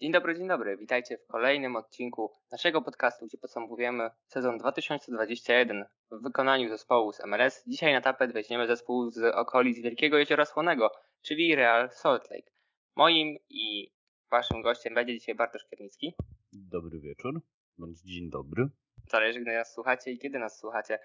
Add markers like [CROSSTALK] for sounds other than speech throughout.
Dzień dobry, dzień dobry. Witajcie w kolejnym odcinku naszego podcastu, gdzie podsumowujemy sezon 2021 w wykonaniu zespołu z MLS. Dzisiaj na tapet weźmiemy zespół z okolic Wielkiego Jeziora Słonego, czyli Real Salt Lake. Moim i waszym gościem będzie dzisiaj Bartosz Kiernicki. Dobry wieczór, bądź dzień dobry. Zależy, gdy nas słuchacie i kiedy nas słuchacie.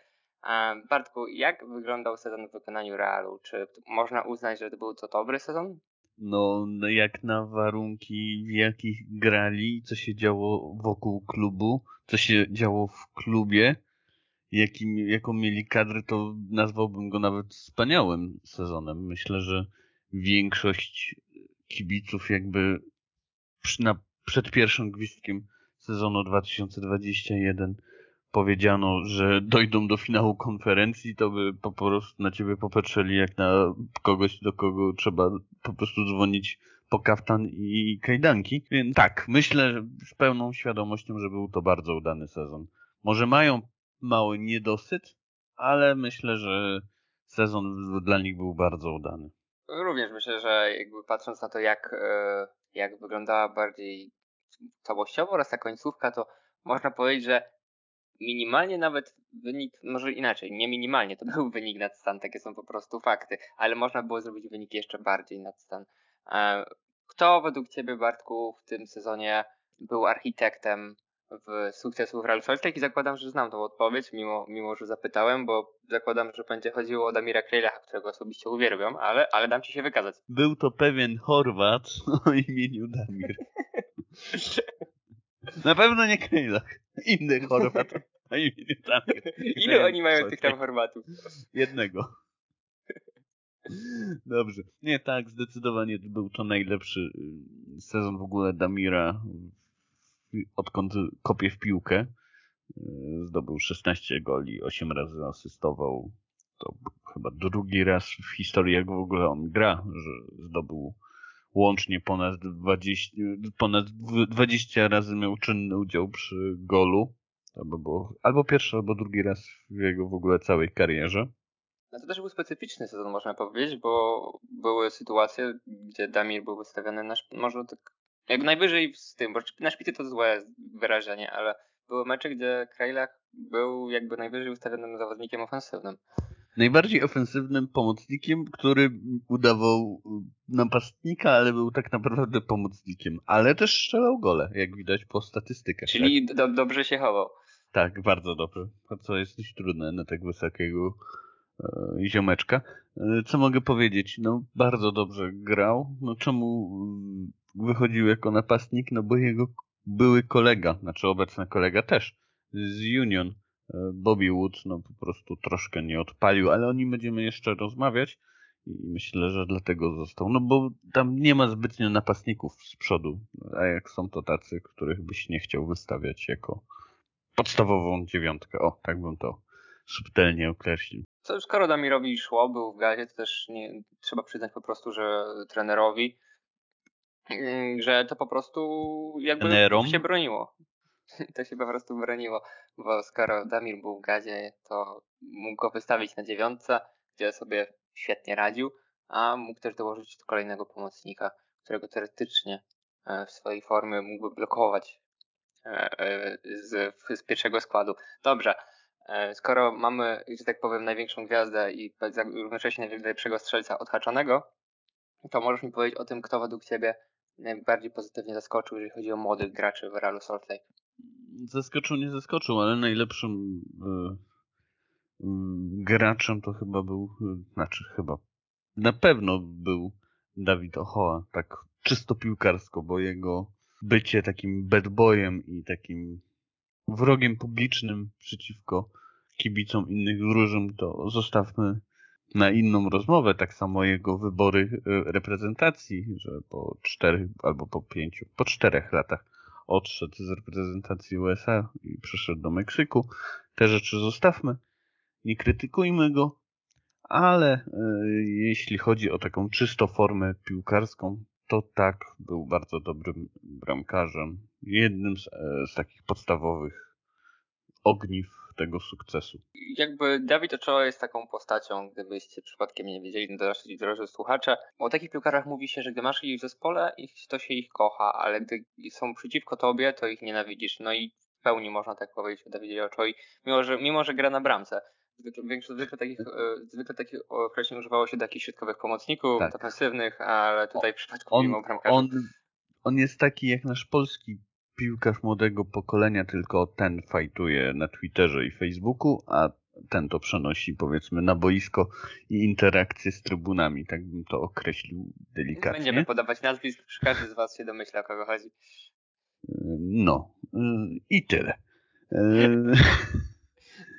Bartku, jak wyglądał sezon w wykonaniu Realu? Czy można uznać, że to był to dobry sezon? No, no, jak na warunki, w jakich grali, co się działo wokół klubu, co się działo w klubie, jakim, jaką mieli kadrę, to nazwałbym go nawet wspaniałym sezonem. Myślę, że większość kibiców jakby przy, na, przed pierwszym gwizdkiem sezonu 2021 powiedziano, że dojdą do finału konferencji, to by po prostu na ciebie popatrzyli jak na kogoś, do kogo trzeba po prostu dzwonić po kaftan i kajdanki. Tak, myślę z pełną świadomością, że był to bardzo udany sezon. Może mają mały niedosyt, ale myślę, że sezon dla nich był bardzo udany. Również myślę, że jakby patrząc na to, jak, e, jak wyglądała bardziej całościowo oraz ta końcówka, to można powiedzieć, że minimalnie nawet wynik, może inaczej, nie minimalnie, to [LAUGHS] był wynik nad stan, takie są po prostu fakty, ale można było zrobić wynik jeszcze bardziej nad stan. E, kto według Ciebie, Bartku, w tym sezonie był architektem w sukcesu w Real Salt I zakładam, że znam tą odpowiedź, mimo, mimo że zapytałem, bo zakładam, że będzie chodziło o Damira Krejlacha, którego osobiście uwielbiam, ale, ale dam Ci się wykazać. Był to pewien Chorwat o imieniu Damir. [LAUGHS] Na pewno nie Krejlach. Inny Chorwat. [LAUGHS] Ile oni mają tych tam Chorwatów? Jednego. Dobrze. Nie, tak, zdecydowanie był to najlepszy y, sezon w ogóle Damira, odkąd kopie w piłkę. Y, zdobył 16 goli, 8 razy asystował. To chyba drugi raz w historii, jak w ogóle on gra, że zdobył łącznie ponad 20, ponad 20 razy miał czynny udział przy golu. To by było albo pierwszy, albo drugi raz w jego w ogóle całej karierze. No to też był specyficzny sezon, można powiedzieć, bo były sytuacje, gdzie Damir był wystawiony na, może tak, jak najwyżej z tym, bo na szpicy to złe wyrażenie, ale były mecze, gdzie Krajlach był jakby najwyżej ustawionym zawodnikiem ofensywnym najbardziej ofensywnym pomocnikiem, który udawał napastnika, ale był tak naprawdę pomocnikiem. Ale też strzelał gole, jak widać po statystykach. Czyli tak? do, dobrze się chował. Tak, bardzo dobrze. Co jest dość trudne na tak wysokiego e, ziomeczka. E, co mogę powiedzieć? No, bardzo dobrze grał. No, czemu wychodził jako napastnik? No, bo jego były kolega, znaczy obecny kolega też, z Union Bobby Wood no po prostu troszkę nie odpalił, ale o nim będziemy jeszcze rozmawiać i myślę, że dlatego został. No bo tam nie ma zbytnio napastników z przodu, a jak są to tacy, których byś nie chciał wystawiać jako podstawową dziewiątkę. O, tak bym to subtelnie określił. Co, skoro Damirowi szło, był w gazie, to też nie, trzeba przyznać po prostu, że trenerowi, mm, że to po prostu jakby Nerom? się broniło. [LAUGHS] to się po prostu broniło, bo skoro Damir był w gazie, to mógł go wystawić na dziewiątce, gdzie sobie świetnie radził, a mógł też dołożyć kolejnego pomocnika, którego teoretycznie e, w swojej formie mógłby blokować e, e, z, z pierwszego składu. Dobrze, skoro mamy, że tak powiem, największą gwiazdę i równocześnie najlepszego strzelca odhaczonego, to możesz mi powiedzieć o tym, kto według Ciebie najbardziej pozytywnie zaskoczył, jeżeli chodzi o młodych graczy w Realu Salt Lake zaskoczył, nie zaskoczył, ale najlepszym y, y, graczem to chyba był, y, znaczy chyba, na pewno był Dawid Ochoa, tak czysto piłkarsko, bo jego bycie takim bad boyem i takim wrogiem publicznym przeciwko kibicom innych drużyn, to zostawmy na inną rozmowę. Tak samo jego wybory reprezentacji, że po czterech albo po pięciu, po czterech latach odszedł z reprezentacji USA i przeszedł do Meksyku. Te rzeczy zostawmy, nie krytykujmy go, ale e, jeśli chodzi o taką czysto formę piłkarską, to tak, był bardzo dobrym bramkarzem. Jednym z, e, z takich podstawowych ogniw tego sukcesu. Jakby Dawid Ochoa jest taką postacią, gdybyście przypadkiem nie wiedzieli, no to drodzy słuchacze. O takich piłkarzach mówi się, że gdy masz ich w zespole, to się ich kocha, ale gdy są przeciwko tobie, to ich nienawidzisz. No i w pełni można tak powiedzieć o Dawidzie Ochoi, mimo że, mimo że gra na bramce. Zwykle, większość, zwykle, takich, e, zwykle takich określeń używało się do jakichś środkowych pomocników, tak. defensywnych, ale tutaj w przypadku on, mimo bramkarza... On, on jest taki jak nasz polski piłkarz młodego pokolenia, tylko ten fajtuje na Twitterze i Facebooku, a ten to przenosi powiedzmy na boisko i interakcje z trybunami, tak bym to określił delikatnie. Będziemy podawać nazwisk, każdy z was się domyśla o kogo chodzi. No i tyle.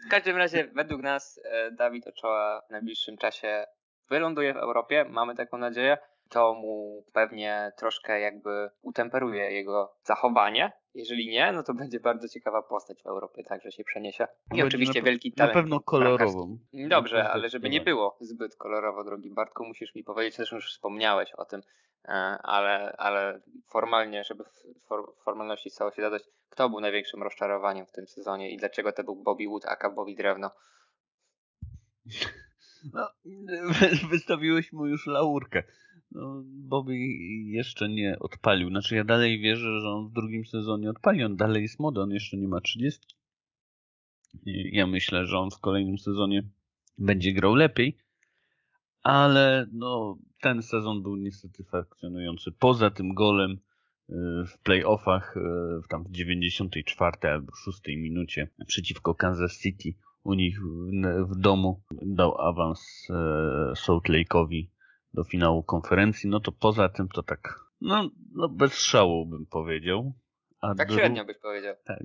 W każdym razie według nas e, Dawid Ochoa w najbliższym czasie wyląduje w Europie, mamy taką nadzieję to mu pewnie troszkę jakby utemperuje jego zachowanie. Jeżeli nie, no to będzie bardzo ciekawa postać w Europie, także się przeniesie. I będzie oczywiście wielki talent. Na pewno kolorową. Dobrze, ale żeby nie było zbyt kolorowo, drogi Bartku, musisz mi powiedzieć, zresztą już wspomniałeś o tym, e, ale, ale formalnie, żeby w formalności stało się dodać, kto był największym rozczarowaniem w tym sezonie i dlaczego to był Bobby Wood, a Bobby Drewno? [LAUGHS] No, [LAUGHS] wystawiłeś mu już laurkę. No, Bobby jeszcze nie odpalił. Znaczy ja dalej wierzę, że on w drugim sezonie odpali. On dalej jest młody, on jeszcze nie ma 30. Ja myślę, że on w kolejnym sezonie będzie grał lepiej. Ale no, ten sezon był niestety fakcjonujący. Poza tym golem y, w playoffach y, tam w 94 albo 6 minucie przeciwko Kansas City u nich w domu dał awans y, Salt Lake'owi do finału konferencji, no to poza tym to tak, no, no bez szału bym powiedział. A tak dru... średnio byś powiedział. Tak.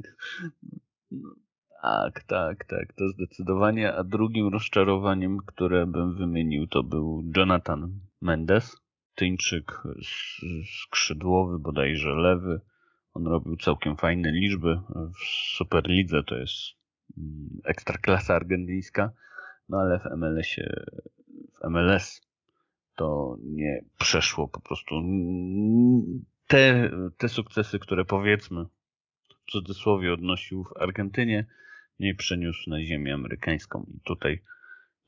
No, tak, tak, tak, to zdecydowanie. A drugim rozczarowaniem, które bym wymienił, to był Jonathan Mendes, Tyńczyk skrzydłowy, bodajże lewy. On robił całkiem fajne liczby. W Superlidze to jest mm, ekstraklasa argentyńska, no ale w MLS-ie, w MLS to nie przeszło po prostu. Te, te sukcesy, które powiedzmy w cudzysłowie odnosił w Argentynie, nie przeniósł na ziemię amerykańską i tutaj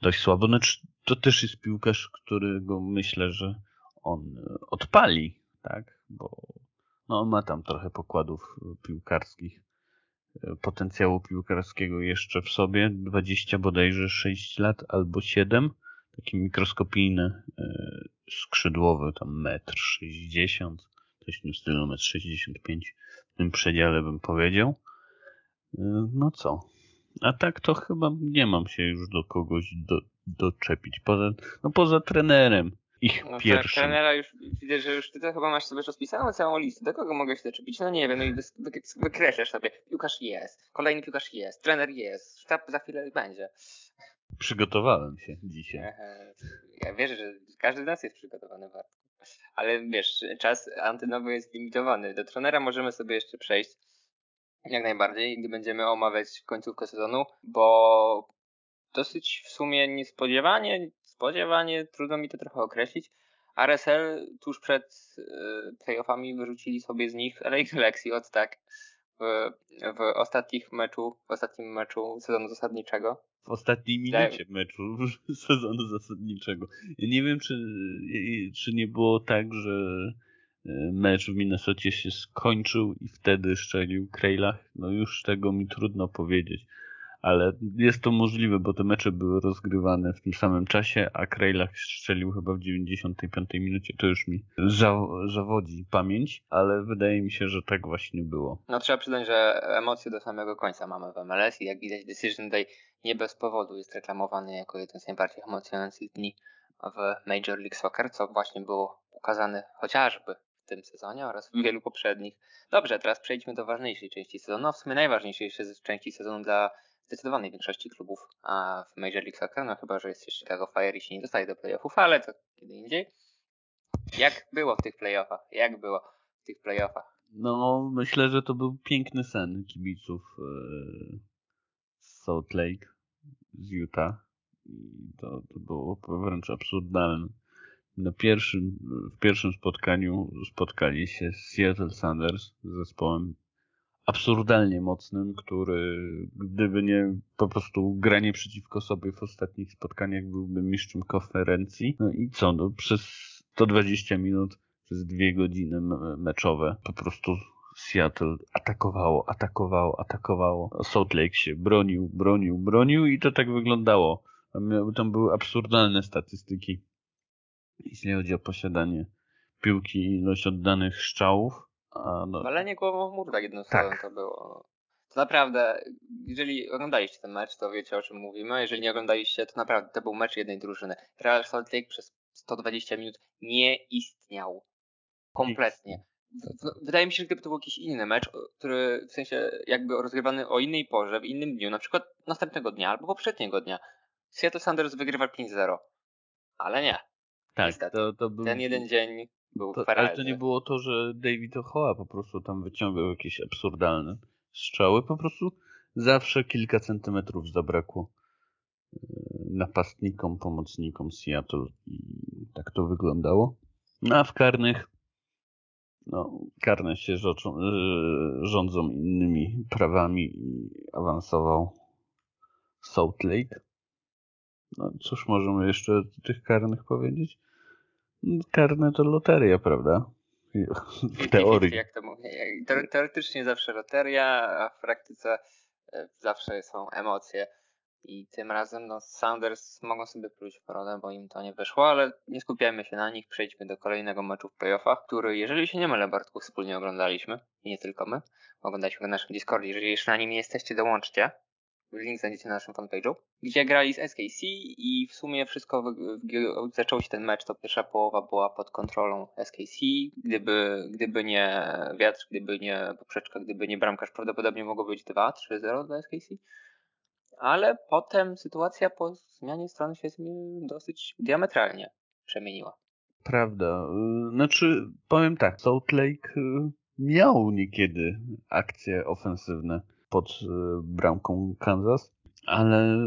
dość słabo. Znaczy, to też jest piłkarz, którego myślę, że on odpali, tak? Bo no, ma tam trochę pokładów piłkarskich, potencjału piłkarskiego jeszcze w sobie, 20 bodajże 6 lat albo 7 takie mikroskopijne, e, skrzydłowe, tam metr 60, coś w tym stylu, metr 65, w tym przedziale bym powiedział. E, no co? A tak to chyba nie mam się już do kogoś do, doczepić. Poza, no poza trenerem ich no, pierwszym. Trenera już widzę, że już ty to chyba masz sobie rozpisaną całą listę. Do kogo mogę się doczepić? No nie wiem, no i wy, wy, wykreślasz sobie. Piłkarz jest, kolejny piłkarz jest, trener jest, sztab za chwilę będzie. Przygotowałem się dzisiaj. Ja wierzę, że każdy z nas jest przygotowany bardzo. Ale wiesz, czas antynowy jest limitowany. Do trenera możemy sobie jeszcze przejść jak najbardziej, gdy będziemy omawiać końcówkę sezonu, bo dosyć w sumie niespodziewanie, spodziewanie, trudno mi to trochę określić. RSL tuż przed y, playoffami wyrzucili sobie z nich [LAUGHS] Lexi od tak w, ostatnich meczu, w ostatnim meczu sezonu zasadniczego. W ostatniej minucie meczu [LAUGHS] sezonu zasadniczego. Ja nie wiem, czy, czy nie było tak, że e, mecz w Minnesocie się skończył i wtedy szczelił Krejlach. No już tego mi trudno powiedzieć ale jest to możliwe, bo te mecze były rozgrywane w tym samym czasie, a Krejlach strzelił chyba w 95 minucie. To już mi zawodzi pamięć, ale wydaje mi się, że tak właśnie było. No trzeba przyznać, że emocje do samego końca mamy w MLS i jak widać Decision Day nie bez powodu jest reklamowany jako jeden z najbardziej emocjonujących dni w Major League Soccer, co właśnie było ukazane chociażby w tym sezonie oraz w wielu poprzednich. Dobrze, teraz przejdźmy do ważniejszej części sezonu, no w sumie najważniejszej części sezonu dla zdecydowanej większości klubów w Major League Soccer, no chyba, że jest jeszcze Chicago Fire i się nie dostaje do playoffów, ale to kiedy indziej. Jak było w tych playoffach? Jak było w tych playoffach? No, myślę, że to był piękny sen kibiców e, z Salt Lake, z Utah. I to, to było wręcz absurdalne. Na pierwszym, w pierwszym spotkaniu spotkali się Seattle Sanders z zespołem absurdalnie mocnym, który gdyby nie po prostu granie przeciwko sobie w ostatnich spotkaniach byłby mistrzem konferencji. No i co, no przez 120 minut, przez dwie godziny meczowe po prostu Seattle atakowało, atakowało, atakowało. Salt Lake się bronił, bronił, bronił i to tak wyglądało. Tam były absurdalne statystyki, jeśli chodzi o posiadanie piłki i ilość oddanych strzałów. A no... Walenie głową w mur tak słowem tak. to było. To naprawdę, jeżeli oglądaliście ten mecz, to wiecie o czym mówimy. A jeżeli nie oglądaliście, to naprawdę to był mecz jednej drużyny. Real Salt Lake przez 120 minut nie istniał. Kompletnie. Wydaje mi się, że gdyby to był jakiś inny mecz, który w sensie jakby rozgrywany o innej porze, w innym dniu, na przykład następnego dnia albo poprzedniego dnia, Seattle Sanders wygrywa 5-0. Ale nie. Tak, to, to był... Ten jeden dzień był to, Ale to nie było to, że David Ochoa po prostu tam wyciągał jakieś absurdalne strzały, po prostu zawsze kilka centymetrów zabrakło e, napastnikom, pomocnikom Seattle i tak to wyglądało. No a w karnych no, karne się rządzą, e, rządzą innymi prawami i awansował Salt Lake. No cóż możemy jeszcze o tych karnych powiedzieć? Karne to loteria, prawda? W teorii. Jak to mówię. Teoretycznie zawsze loteria, a w praktyce e, zawsze są emocje. I tym razem no, Sounders mogą sobie pluć w brodę, bo im to nie wyszło, ale nie skupiajmy się na nich. Przejdźmy do kolejnego meczu w playoffach, który, jeżeli się nie mylę, Bartku, wspólnie oglądaliśmy. I nie tylko my. Oglądaliśmy go na naszym Discordzie. Jeżeli jeszcze na nim nie jesteście, dołączcie link znajdziecie na naszym fanpage'u, gdzie grali z SKC i w sumie wszystko, zaczął się ten mecz, to pierwsza połowa była pod kontrolą SKC, gdyby, gdyby nie wiatr, gdyby nie poprzeczka, gdyby nie bramkarz, prawdopodobnie mogło być 2-3-0 dla SKC. Ale potem sytuacja po zmianie strony się dosyć diametralnie przemieniła. Prawda. Znaczy, powiem tak, Salt Lake y, miał niekiedy akcje ofensywne pod e, bramką Kansas, ale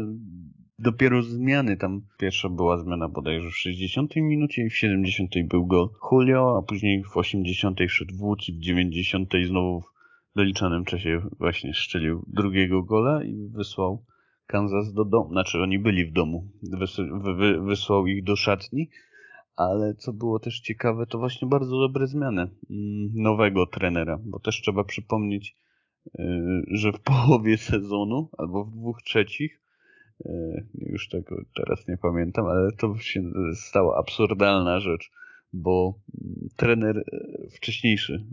dopiero zmiany tam. Pierwsza była zmiana bodajże w 60 minucie i w 70 był gol Julio, a później w 80 szedł Wódz i w 90 znowu w doliczonym czasie właśnie szczelił drugiego gola i wysłał Kansas do domu. Znaczy oni byli w domu. Wys wy wysłał ich do szatni. Ale co było też ciekawe, to właśnie bardzo dobre zmiany mm, nowego trenera, bo też trzeba przypomnieć, że w połowie [LAUGHS] sezonu albo w dwóch trzecich, e, już tego teraz nie pamiętam, ale to się stała absurdalna rzecz, bo mm, trener e, wcześniejszy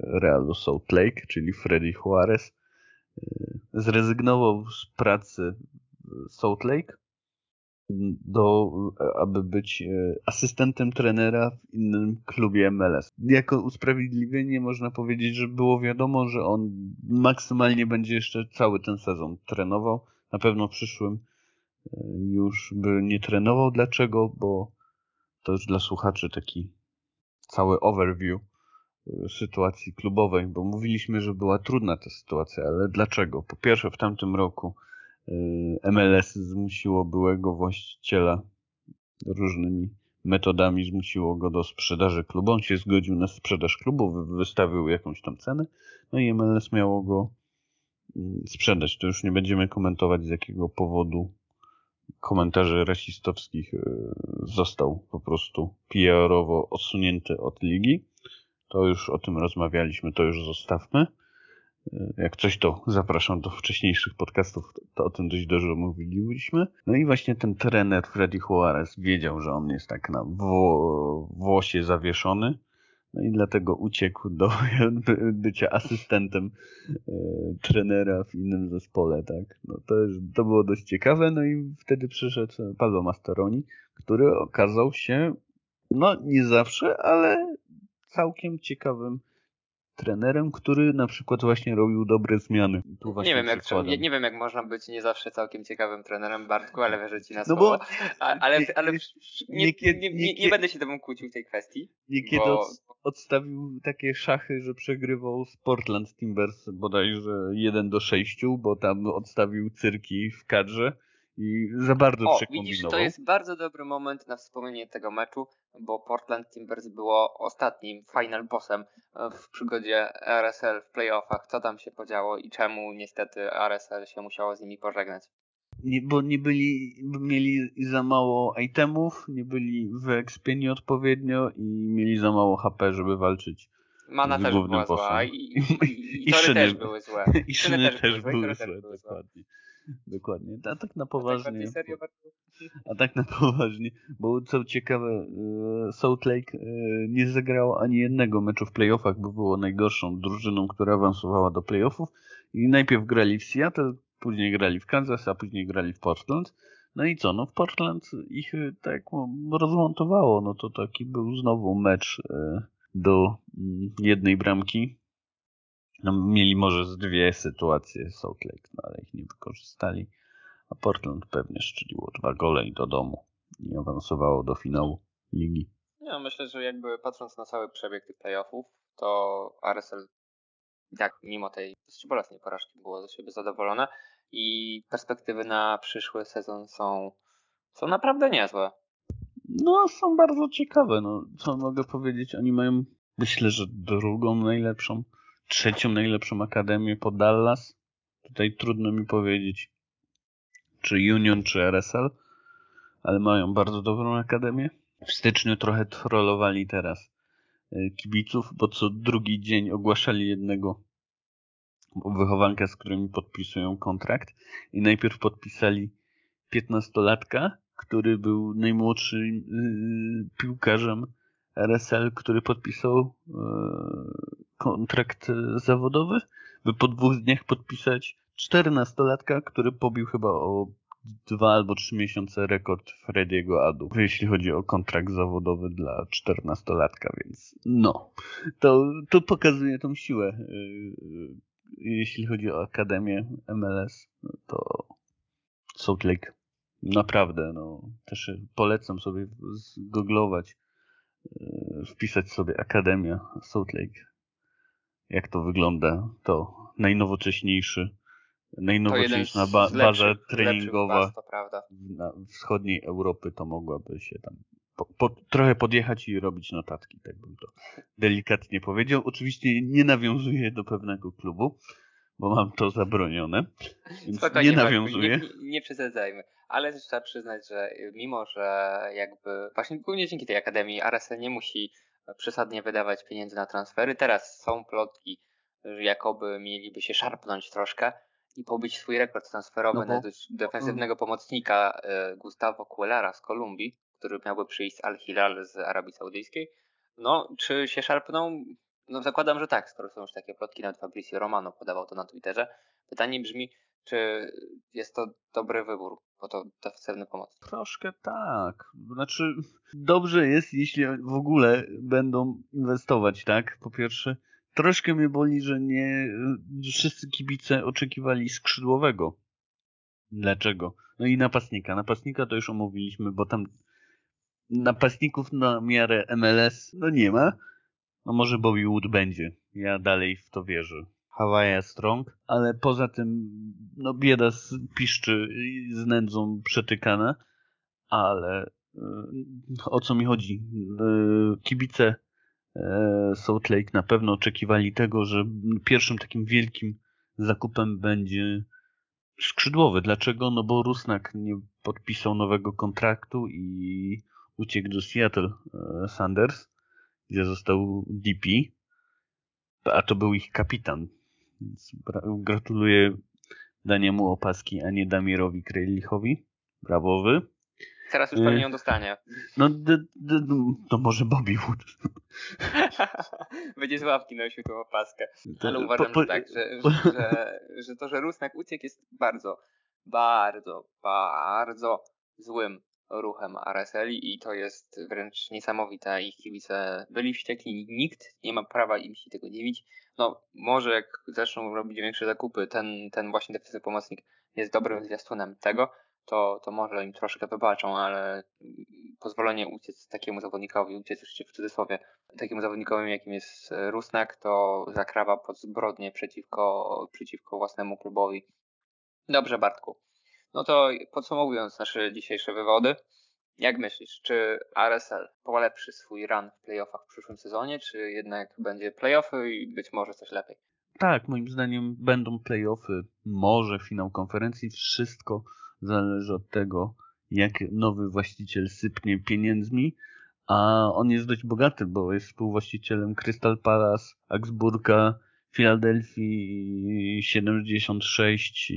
Realu Salt Lake, czyli Freddy Juarez, zrezygnował z pracy Salt Lake do, aby być e, asystentem trenera w innym klubie MLS. Jako usprawiedliwienie można powiedzieć, że było wiadomo, że on maksymalnie będzie jeszcze cały ten sezon trenował. Na pewno w przyszłym e, już by nie trenował. Dlaczego? Bo to już dla słuchaczy taki cały overview e, sytuacji klubowej, bo mówiliśmy, że była trudna ta sytuacja, ale dlaczego? Po pierwsze w tamtym roku MLS zmusiło byłego właściciela różnymi metodami, zmusiło go do sprzedaży klubu. On się zgodził na sprzedaż klubu, wystawił jakąś tam cenę, no i MLS miało go mm, sprzedać. To już nie będziemy komentować z jakiego powodu komentarzy rasistowskich y, został po prostu PR-owo odsunięty od ligi. To już o tym rozmawialiśmy, to już zostawmy. Jak coś, to zapraszam do wcześniejszych podcastów, to o tym dość dużo mówiliśmy. No i właśnie ten trener Freddy Juarez wiedział, że on jest tak na wło włosie zawieszony. No i dlatego uciekł do bycia asystentem e, trenera w innym zespole, tak. No to, to było dość ciekawe, no i wtedy przyszedł Pablo Mastaroni, który okazał się, no nie zawsze, ale całkiem ciekawym trenerem, który na przykład właśnie robił dobre zmiany. nie, wiem, jak, nie, nie wiem, jak można być nie zawsze całkiem ciekawym trenerem, Bartku, ale wierzę ci na słowo. No bo, ale ale nie, nie, nie, nie, będę się temu kłócił w tej kwestii. Niekiedy bo... odstawił takie szachy, że przegrywał z Portland Timbers bodajże 1 do 6, bo tam odstawił cyrki w kadrze i za bardzo o, widzisz, to jest bardzo dobry moment na wspomnienie tego meczu, bo Portland Timbers było ostatnim final bossem w przygodzie RSL w playoffach. Co tam się podziało i czemu niestety RSL się musiało z nimi pożegnać? Nie, bo nie byli, mieli za mało itemów, nie byli wyekspieni odpowiednio i mieli za mało HP, żeby walczyć. Mana też była zła [LAUGHS] i, i, i, tory też [LAUGHS] były złe. I szyny, też, też były złe, dokładnie. Dokładnie. A tak na poważnie. A tak na poważnie, bo co ciekawe, e, Salt Lake e, nie zagrało ani jednego meczu w playoffach, bo było najgorszą drużyną, która awansowała do playoffów. I najpierw grali w Seattle, później grali w Kansas, a później grali w Portland. No i co? No w Portland ich e, tak rozmontowało. No to taki był znowu mecz do mm, jednej bramki. No, mieli może z dwie sytuacje Salt Lake, no, ale ich nie wykorzystali. A Portland pewnie szczeliło dwa gole i do domu. I awansowało do finału ligi. Ja myślę, że jakby patrząc na cały przebieg tych playoffów, to RSL tak mimo tej dosyć bolesnej porażki było ze siebie zadowolone i perspektywy na przyszły sezon są, są naprawdę niezłe. No, są bardzo ciekawe. No, co mogę powiedzieć? Oni mają, myślę, że drugą najlepszą, trzecią najlepszą akademię po Dallas. Tutaj trudno mi powiedzieć, czy Union, czy RSL, ale mają bardzo dobrą akademię. W styczniu trochę trollowali teraz e, kibiców, bo co drugi dzień ogłaszali jednego wychowanka, z którymi podpisują kontrakt i najpierw podpisali 15-latka, który był najmłodszym yy, piłkarzem RSL, który podpisał yy, kontrakt zawodowy, by po dwóch dniach podpisać 14-latka, który pobił chyba o dwa albo trzy miesiące rekord Frediego Adu, jeśli chodzi o kontrakt zawodowy dla 14-latka, więc no, to, to pokazuje tą siłę. Yy, jeśli chodzi o Akademię MLS, to Salt Lake Naprawdę, no. Też polecam sobie zgooglować, e, wpisać sobie Akademia Salt Lake. Jak to wygląda? To najnowocześniejszy, najnowocześniejsza ba baza lepszych, treningowa na wschodniej Europy to mogłaby się tam po, po, trochę podjechać i robić notatki, tak bym to delikatnie powiedział. Oczywiście nie nawiązuje do pewnego klubu, bo mam to zabronione, więc Spokojnie, nie nawiązuję. Nie, nie, nie przesadzajmy, ale też trzeba przyznać, że mimo, że jakby właśnie głównie dzięki tej akademii RSL nie musi przesadnie wydawać pieniędzy na transfery, teraz są plotki, że jakoby mieliby się szarpnąć troszkę i pobić swój rekord transferowy no bo... na defensywnego pomocnika e, Gustavo Cuelara z Kolumbii, który miałby przyjść z Al-Hilal z Arabii Saudyjskiej. No, czy się szarpną? No zakładam, że tak, skoro są już takie plotki, nawet Fabrizio Romano podawał to na Twitterze. Pytanie brzmi, czy jest to dobry wybór, bo to defensywny pomoc? Troszkę tak. Znaczy, dobrze jest, jeśli w ogóle będą inwestować, tak? Po pierwsze, troszkę mnie boli, że nie wszyscy kibice oczekiwali skrzydłowego. Dlaczego? No i napastnika. Napastnika to już omówiliśmy, bo tam napastników na miarę MLS no nie ma. No może Bobby Wood będzie. Ja dalej w to wierzę. Hawaii Strong, ale poza tym no bieda z piszczy z nędzą przetykana, ale y, o co mi chodzi? Y, kibice y, Salt Lake na pewno oczekiwali tego, że pierwszym takim wielkim zakupem będzie skrzydłowy. Dlaczego? No bo Rusnak nie podpisał nowego kontraktu i uciekł do Seattle Sanders gdzie został DP, a to był ich kapitan. Więc gratuluję Daniemu opaski, a nie Damirowi Krejlichowi. Brawowy. Teraz już pewnie ją dostanie. No, d, d, to może Bobby Wood. [LAUGHS] Będzie z ławki nosił tą opaskę. Ale uważam, po, po, że tak, że, że, że to, że Rusnak uciekł jest bardzo, bardzo, bardzo złym ruchem Araceli i to jest wręcz niesamowite. Ich kibice byli wściekli, nikt nie ma prawa im się tego dziwić. No, może jak zaczną robić większe zakupy, ten, ten właśnie defensywny pomocnik jest dobrym zwiastunem tego, to, to może im troszkę wybaczą, ale pozwolenie uciec takiemu zawodnikowi, uciec jeszcze w cudzysłowie, takiemu zawodnikowi, jakim jest Rusnak, to zakrawa pod zbrodnię przeciwko, przeciwko własnemu klubowi. Dobrze, Bartku. No to podsumowując nasze dzisiejsze wywody, jak myślisz, czy RSL polepszy swój run w playoffach w przyszłym sezonie, czy jednak będzie playoffy i być może coś lepiej? Tak, moim zdaniem będą playoffy, może finał konferencji, wszystko zależy od tego, jak nowy właściciel sypnie pieniędzmi, a on jest dość bogaty, bo jest współwłaścicielem Crystal Palace, Augsburga, Philadelphia 76,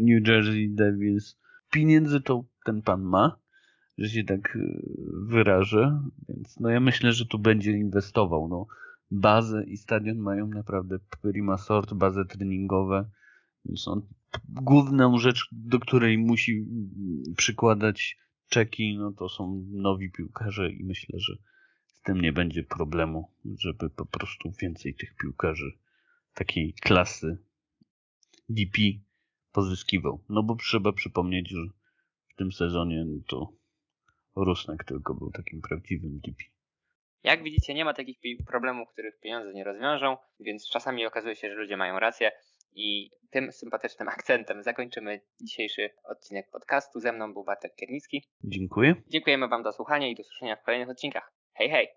New Jersey Devils. Pieniędzy to ten pan ma, że się tak e, wyrażę, więc no ja myślę, że tu będzie inwestował. No, bazę i stadion mają naprawdę prima sort, bazę treningową, więc on główną rzecz, do której musi przykładać czeki, no to są nowi piłkarze i myślę, że z tym nie będzie problemu, żeby po prostu więcej tych piłkarzy takiej klasy DP pozyskiwał. No bo trzeba przypomnieć, że w tym sezonie no to Rusnek tylko był takim prawdziwym DP. Jak widzicie, nie ma takich problemów, których pieniądze nie rozwiążą, więc czasami okazuje się, że ludzie mają rację. I tym sympatycznym [LAUGHS] akcentem zakończymy dzisiejszy odcinek podcastu. Ze mną był Bartek Kiernicki. Dziękuję. Dziękujemy Wam za słuchanie i do usłyszenia w kolejnych odcinkach. Hej, hej!